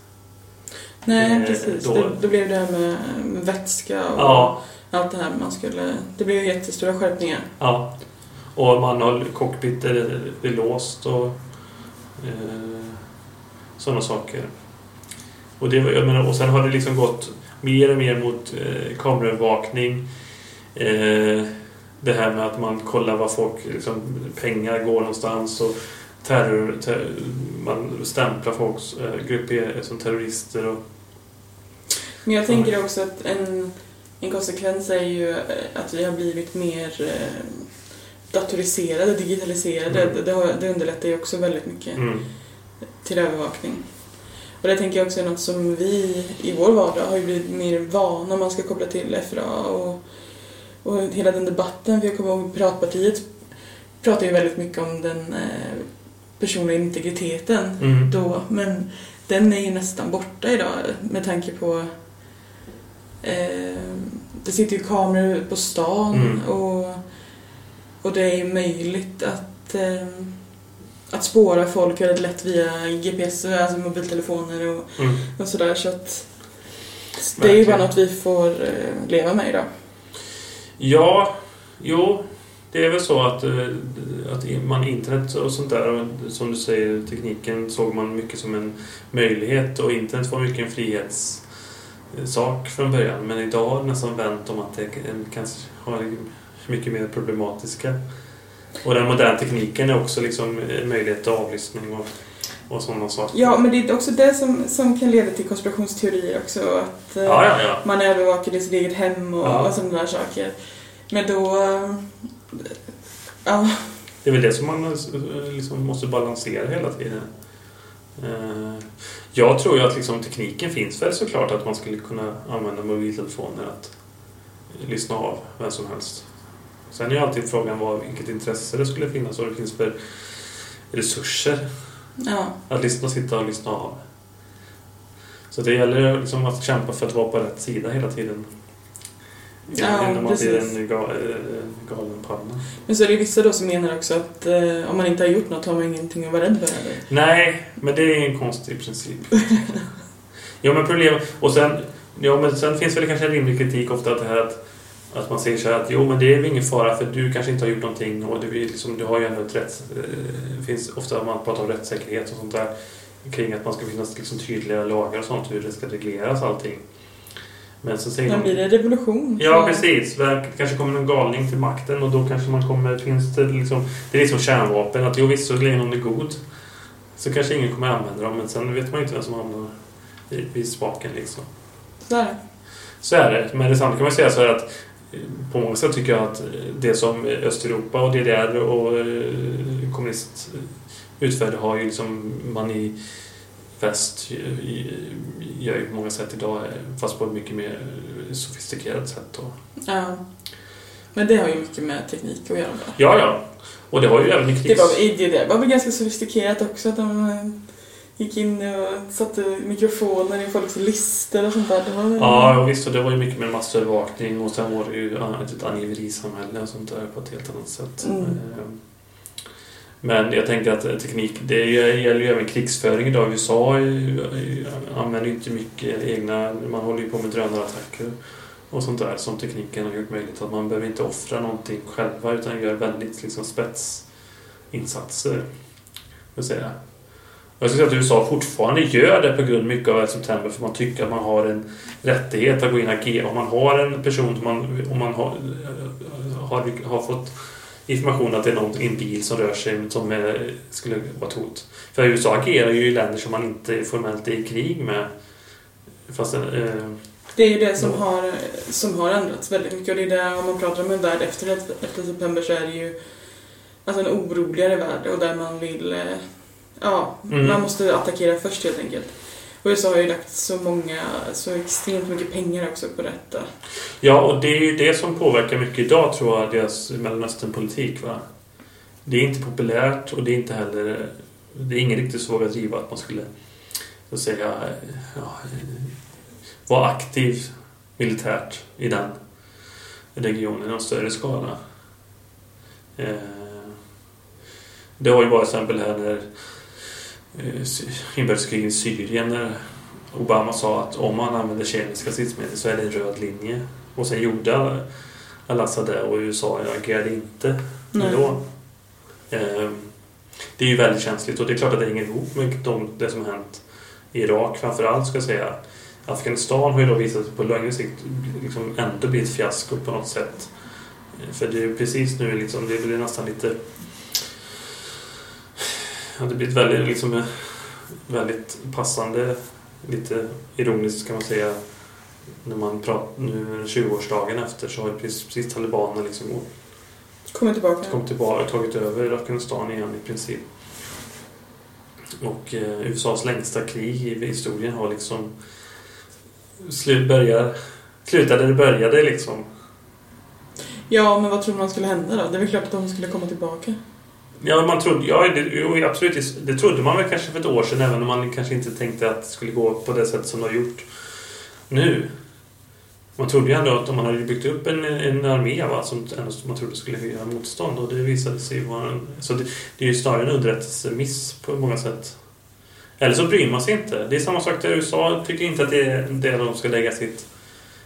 Nej, Eh, precis. då- Då, då blev det här med med vätska och Ja, allt det här man skulle... Det blev ju jättestora skärpningar. ja. Och man har cockpit låst och eh, sådana saker. Och, det, var- jag menar, och sen har det liksom gått mer och mer mot eh, kameraövervakning. Eh, det här med att man kollar vad folk, liksom, pengar går någonstans och terror, ter, man stämplar folks eh, grupper som terrorister och Men jag tänker också att en, en konsekvens är ju eh, att vi har blivit mer eh, datoriserade, digitaliserade. Mm. Det, det, underlättar ju också väldigt mycket mm, till övervakning. Och det tänker jag också är något som vi i vår vardag har ju blivit mer vana om man ska koppla till FRA och, och hela den debatten. För jag kommer ihåg Piratpartiet pratar ju väldigt mycket om den eh, personliga integriteten mm. då, men den är ju nästan borta idag med tanke på eh, det sitter ju kameror på stan Mm. och, och det är ju möjligt att eh, att spåra folk väldigt lätt via GPS, alltså mobiltelefoner och, Mm. och sådär så att det är ju bara något vi får eh, leva med idag. Ja, jo. Det är väl så att, eh, att man internet och sånt där, och som du säger, tekniken såg man mycket som en möjlighet och internet var mycket en frihetssak från början. Men idag har det nästan vänt om att det kanske har mycket mer problematiska. Och den moderna tekniken är också liksom en möjlighet till avlyssning och, och sådana saker. Ja, men det är också det som, som kan leda till konspirationsteorier också. Att eh, ja, ja. ja. man är övervakad i sitt eget hem och, Ja. och sådana där saker. Men då... eh, Ja, Det är väl det som man eh, liksom måste balansera hela tiden. Jag tror ju att liksom tekniken finns väl såklart att man skulle kunna använda mobiltelefoner att lyssna av vem som helst. Sen är ju alltid frågan vad, vilket intresse det skulle finnas och det finns för resurser ja. att lyssna, sitta och lyssna av. Så det gäller liksom att kämpa för att vara på rätt sida hela tiden. Ja, innan man blir en eh, galenpanna. Men så är det vissa då som menar också att eh, om man inte har gjort något har man ingenting att vara rädd för. Eller? Nej, men det är en konstig princip. ja, men problem... Och sen, ja, men sen finns väl kanske en rimlig kritik ofta att det här att, att man säger så här att jo, men det är väl ingen fara för du kanske inte har gjort någonting och du, liksom, du har ju ändå ett rätt... eh, Det finns ofta man pratar om rättssäkerhet och sånt där kring att man ska finnas liksom tydliga lagar och sånt hur det ska regleras allting. Men så säger man... blir det revolution? Ja, precis. Det kanske kommer någon galning till makten och då kanske man kommer... Finns det liksom... Det är liksom kärnvapen. Att jo, visst så länge någon är god så kanske ingen kommer använda dem. Men sen vet man ju inte vem som hamnar vid spaken liksom. Så är det. Så är det. Men detsamma kan man säga så här att eh, på många sätt tycker jag att det som Östeuropa och DDR och eh, kommunist utförde har ju liksom man i väst i- i- gör ju på många sätt idag eh, fast på ett mycket mer sofistikerat sätt. Och, Ja. Men det har ju mycket med teknik att göra. Ja, ja. Och det har ju även i krigs... Det var, det var väl ganska sofistikerat också att de eh, gick in och satte mikrofoner i folks listor och sånt där. Det var. Ja, visst. Och det var ju mycket mer massövervakning och sen var det ju ett angiverisamhälle och sånt där på ett helt annat sätt. Mm. Eh, Men jag tänker att teknik, det gäller ju även krigsföring idag. USA använder ju inte mycket egna, man håller ju på med drönarattacker och sånt där som tekniken har gjort möjligt. Att man behöver inte offra någonting själva utan gör väldigt liksom spetsinsatser. vill säga. Jag skulle säga att USA fortfarande gör det på grund mycket av 11 september för man tycker att man har en rättighet att gå in och agera. Om man har en person som man, om man har, har, har fått information att det är någon i en bil som rör sig som är, skulle vara ett hot. För USA agerar ju i länder som man inte formellt är i krig med. Fast, eh, Det är ju det som har, som har ändrats väldigt mycket och det är där om man pratar om en värld efter 11 september så är det ju alltså en oroligare värld och där man vill eh, ja, Mm. man måste attackera först helt enkelt. Och USA har ju lagt så många, så extremt mycket pengar också på detta. Ja, och det är ju det som påverkar mycket idag tror jag, deras Mellanösternpolitik. Va? Det är inte populärt och det är inte heller... Det är ingen riktigt så vågar driva att man skulle så att säga, ja, vara aktiv militärt i den regionen i någon större skala. Eh, Det har ju varit exempel här när eh, inbördeskriget i Syrien när Obama sa att om man använder kemiska stridsmedel så är det en röd linje. Och sen gjorde Al-Assad det och USA agerade inte Nej. då. Ehm, Det är ju väldigt känsligt och det är klart att det hänger ihop med de, det som hänt i Irak framförallt ska jag säga. Afghanistan har ju då visat sig på längre sikt liksom ändå bli ett fiasko på något sätt. För det är ju precis nu liksom, det blir nästan lite... Blir ett väldigt, liksom, eh, väldigt passande, lite ironiskt kan man säga. När man pratar nu 20-årsdagen efter så har ju precis, precis talibanerna liksom Kommer tillbaka. kom tillbaka, tagit över Afghanistan igen i princip. Och eh, USAs längsta krig i historien har liksom slut, börjar, slutat där det började liksom. Ja, men vad tror man skulle hända då? Det är väl klart att de skulle komma tillbaka. Ja, man trodde, ja det, jo, absolut, det trodde man väl kanske för ett år sedan även om man kanske inte tänkte att det skulle gå på det sätt som det har gjort nu. Man trodde ju ändå att om man hade byggt upp en, en armé va, som man trodde skulle göra motstånd och det visade sig vara en, Så det, det är ju snarare en underrättelsemiss på många sätt. Eller så bryr man sig inte. Det är samma sak där USA tycker inte att det är det de ska lägga sitt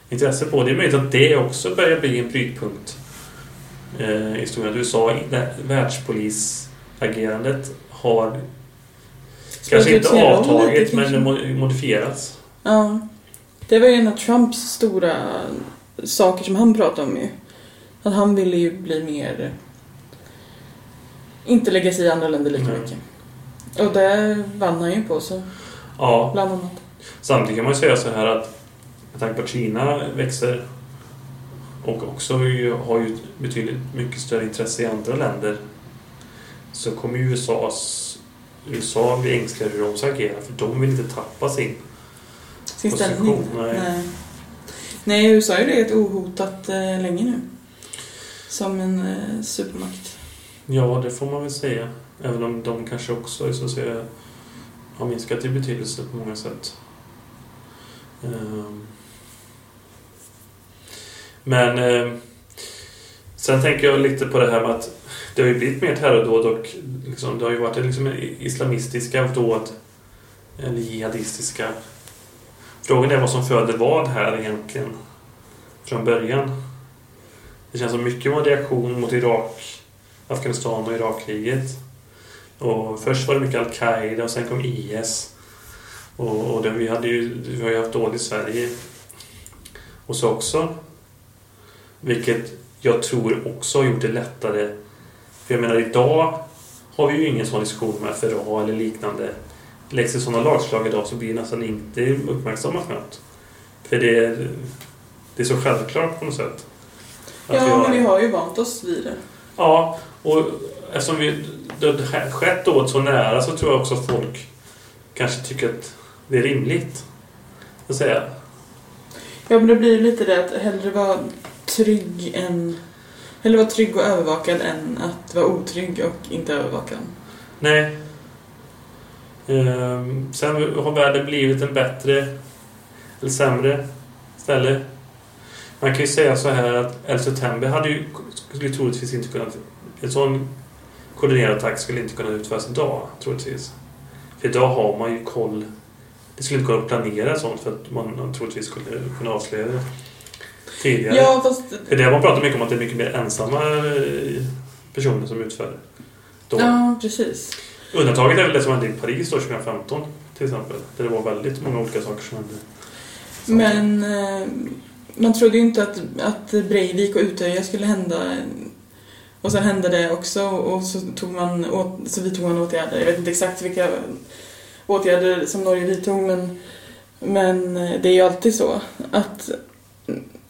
intresse på. Det är möjligt att det också börjar bli en brytpunkt eh, historien. Att USA, det- världspolisagerandet har kanske inte avtagit men kanske. mo- modifierats. Ja. Det var ju en av Trumps stora saker som han pratade om ju. Att han ville ju bli mer... Inte lägga sig i andra länder lika Nej. mycket. Och det vann han ju på så, Ja, bland annat. Samtidigt kan man ju säga så här att med tanke på att Kina växer och också har ju betydligt mycket större intresse i andra länder så kommer ju USAs, USA bli ängsliga hur de ska agera för de vill inte tappa sin. Sin Position, nej. Nej. Nej, USA är ju legat ohotat eh, länge nu. Som en eh, supermakt. Ja, det får man väl säga. Även om de kanske också så att säga, har minskat i betydelse på många sätt. Ehm. Men eh, sen tänker jag lite på det här med att det har ju blivit mer terrordåd och liksom, det har ju varit liksom islamistiska dåd eller jihadistiska. Frågan är vad som föder vad här egentligen från början. Det känns som mycket var en reaktion mot Irak, Afghanistan och Irakkriget. Och först var det mycket Al-Qaida och sen kom IS. Och, och det, vi, hade ju, vi har ju haft dåligt i Sverige och så också. Vilket jag tror också har gjort det lättare. För jag menar idag har vi ju ingen sån diskussion med FRA eller liknande. Läggs det sådana lagslag idag så blir det nästan inte uppmärksammat knappt. För det är, det är så självklart på något sätt. Ja, vi har... men vi har ju vant oss vid det. Ja, och eftersom vi, det har skett åt så nära så tror jag också att folk kanske tycker att det är rimligt. Att säga. Ja, men det blir lite det att hellre vara trygg än... Eller vara trygg och övervakad än att vara otrygg och inte övervakad. Nej. Ehm, sen har världen blivit en bättre eller sämre ställe. Man kan ju säga så här att 11 september hade ju skulle troligtvis inte kunnat... En sån koordinerad attack skulle inte kunna utföras idag, troligtvis. För idag har man ju koll det skulle inte gå att planera sånt för att man troligtvis skulle kunna avslöja det tidigare. Ja, fast... Det har man pratat mycket om att det är mycket mer ensamma eh, personer som utför då. Ja, precis. Undantaget är väl det som hände i Paris då 2015 till exempel. Där det var väldigt många olika saker som hände. Men eh, man trodde ju inte att, att Breivik och Utöja skulle hända. Och sen hände det också och så, tog man åt, så vidtog man åtgärder. Jag vet inte exakt vilka åtgärder som Norge vidtog men, men det är ju alltid så att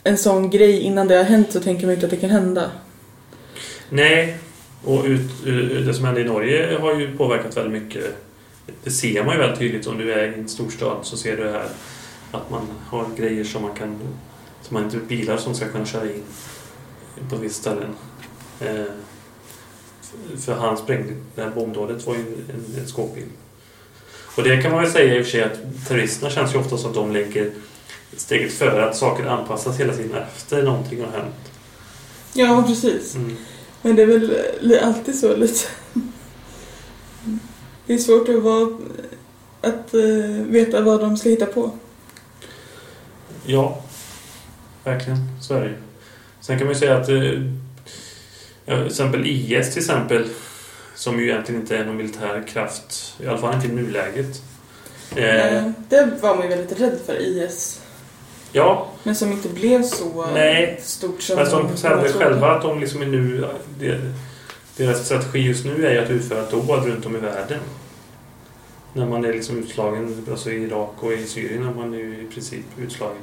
en sån grej innan det har hänt så tänker man inte att det kan hända. Nej, och ut, eh, det som hände i Norge har ju påverkat väldigt mycket. Det ser man ju väldigt tydligt om du är i en storstad så ser du här att man har grejer som man kan som man inte bilar som ska kunna köra in på ett visst ställen. Eh, för han sprängde, det här bombdådet var ju en, en skåpbil. Och det kan man väl säga i och för sig att terroristerna känns ju ofta som att de lägger steget före att saker anpassas hela tiden efter någonting har hänt. Ja, precis. Mm. Men det är väl alltid så lite. Det är svårt att, vara, att uh, veta vad de ska hitta på. Ja, verkligen. Så är det Sen kan man ju säga att uh, till exempel IS till exempel som ju egentligen inte är någon militär kraft. I alla fall inte i nuläget. Eh, det var man ju väldigt rädd för, IS. Ja. Men som inte blev så Nej. stort som... Men som säger själva att de liksom är nu... Deras strategi just nu är ju att utföra dåd runt om i världen. När man är liksom utslagen, alltså i Irak och i Syrien är man ju i princip utslagen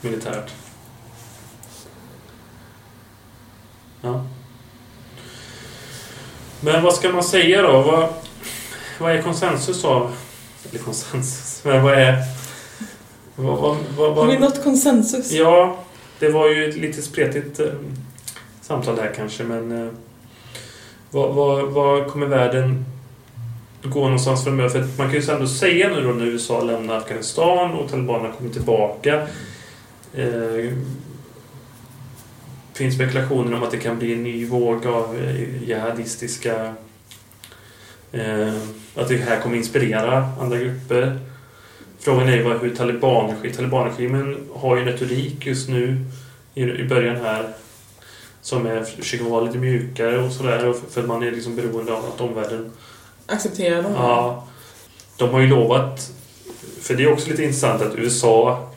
militärt. Ja. Men vad ska man säga då? Vad, vad är konsensus av... Eller konsensus, men vad är... Vad, vad, vad, Har vi nått konsensus? Ja, det var ju ett lite spretigt eh, samtal där kanske, men... Eh, vad, vad, vad kommer världen gå någonstans framöver? För man kan ju ändå säga nu då när USA lämnar Afghanistan och talibanerna kommer tillbaka. Eh, finns spekulationer om att det kan bli en ny våg av eh, jihadistiska... Eh, att det här kommer inspirera andra grupper. Frågan är ju hur talibanregimen... Talibanregimen har ju en retorik just nu i, i början här som är, försöker vara lite mjukare och sådär för att man är liksom beroende av att omvärlden accepterar dem. Ja. De har ju lovat, för det är också lite intressant att USA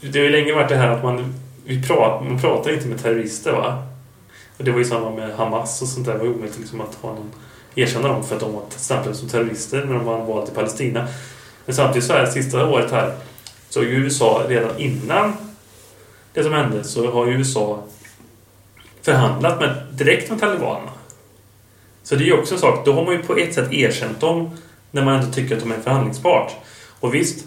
det har ju länge varit det här att man, vi pratar, man pratar inte med terrorister va? Och det var ju samma med Hamas och sånt där. Det var omöjligt liksom att ha någon, erkänna dem för att de var stämplade som terrorister när de var valet i Palestina. Men samtidigt så här, sista året här så har ju USA redan innan det som hände så har ju USA förhandlat med, direkt med talibanerna. Så det är ju också en sak, då har man ju på ett sätt erkänt dem när man ändå tycker att de är förhandlingsbart. Och visst,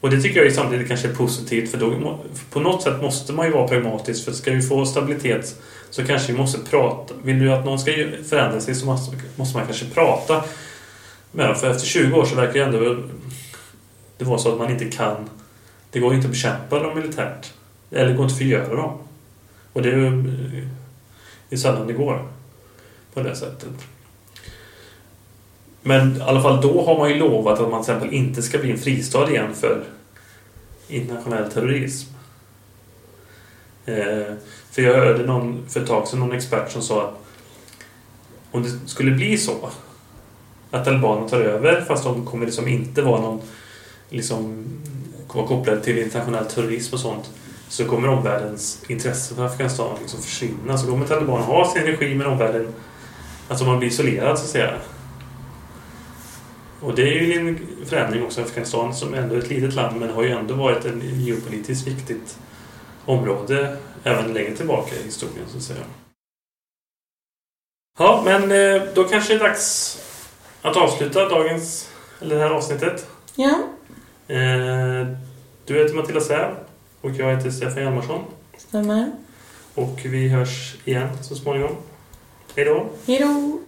och det tycker jag samtidigt kanske är positivt för då, på något sätt måste man ju vara pragmatisk för ska vi få stabilitet så kanske vi måste prata. Vill du att någon ska förändra sig så måste, man kanske prata med dem. För efter 20 år så verkar det ändå det vara så att man inte kan det går inte att bekämpa dem militärt. Eller det går inte att förgöra dem. Och det är ju det är sällan det går på det sättet. Men i alla fall då har man ju lovat att man till exempel inte ska bli en fristad igen för internationell terrorism. Eh, för jag hörde någon, för ett tag sedan någon expert som sa att om det skulle bli så att talibanerna tar över fast de kommer liksom inte vara någon liksom vara kopplade till internationell terrorism och sånt så kommer omvärldens intresse för Afghanistan liksom försvinna. Så kommer talibanerna ha sin regim men omvärlden alltså man blir isolerad så att säga. Och det är ju en förändring också. Afghanistan som ändå är ett litet land men har ju ändå varit en geopolitiskt viktigt område även längre tillbaka i historien så att säga. Ja, men eh, då kanske det är dags att avsluta dagens, eller det här avsnittet. Ja. Eh, du heter Matilda Säv och jag heter Stefan Hjalmarsson. Stämmer. Och vi hörs igen så småningom. Hej då! Hej då!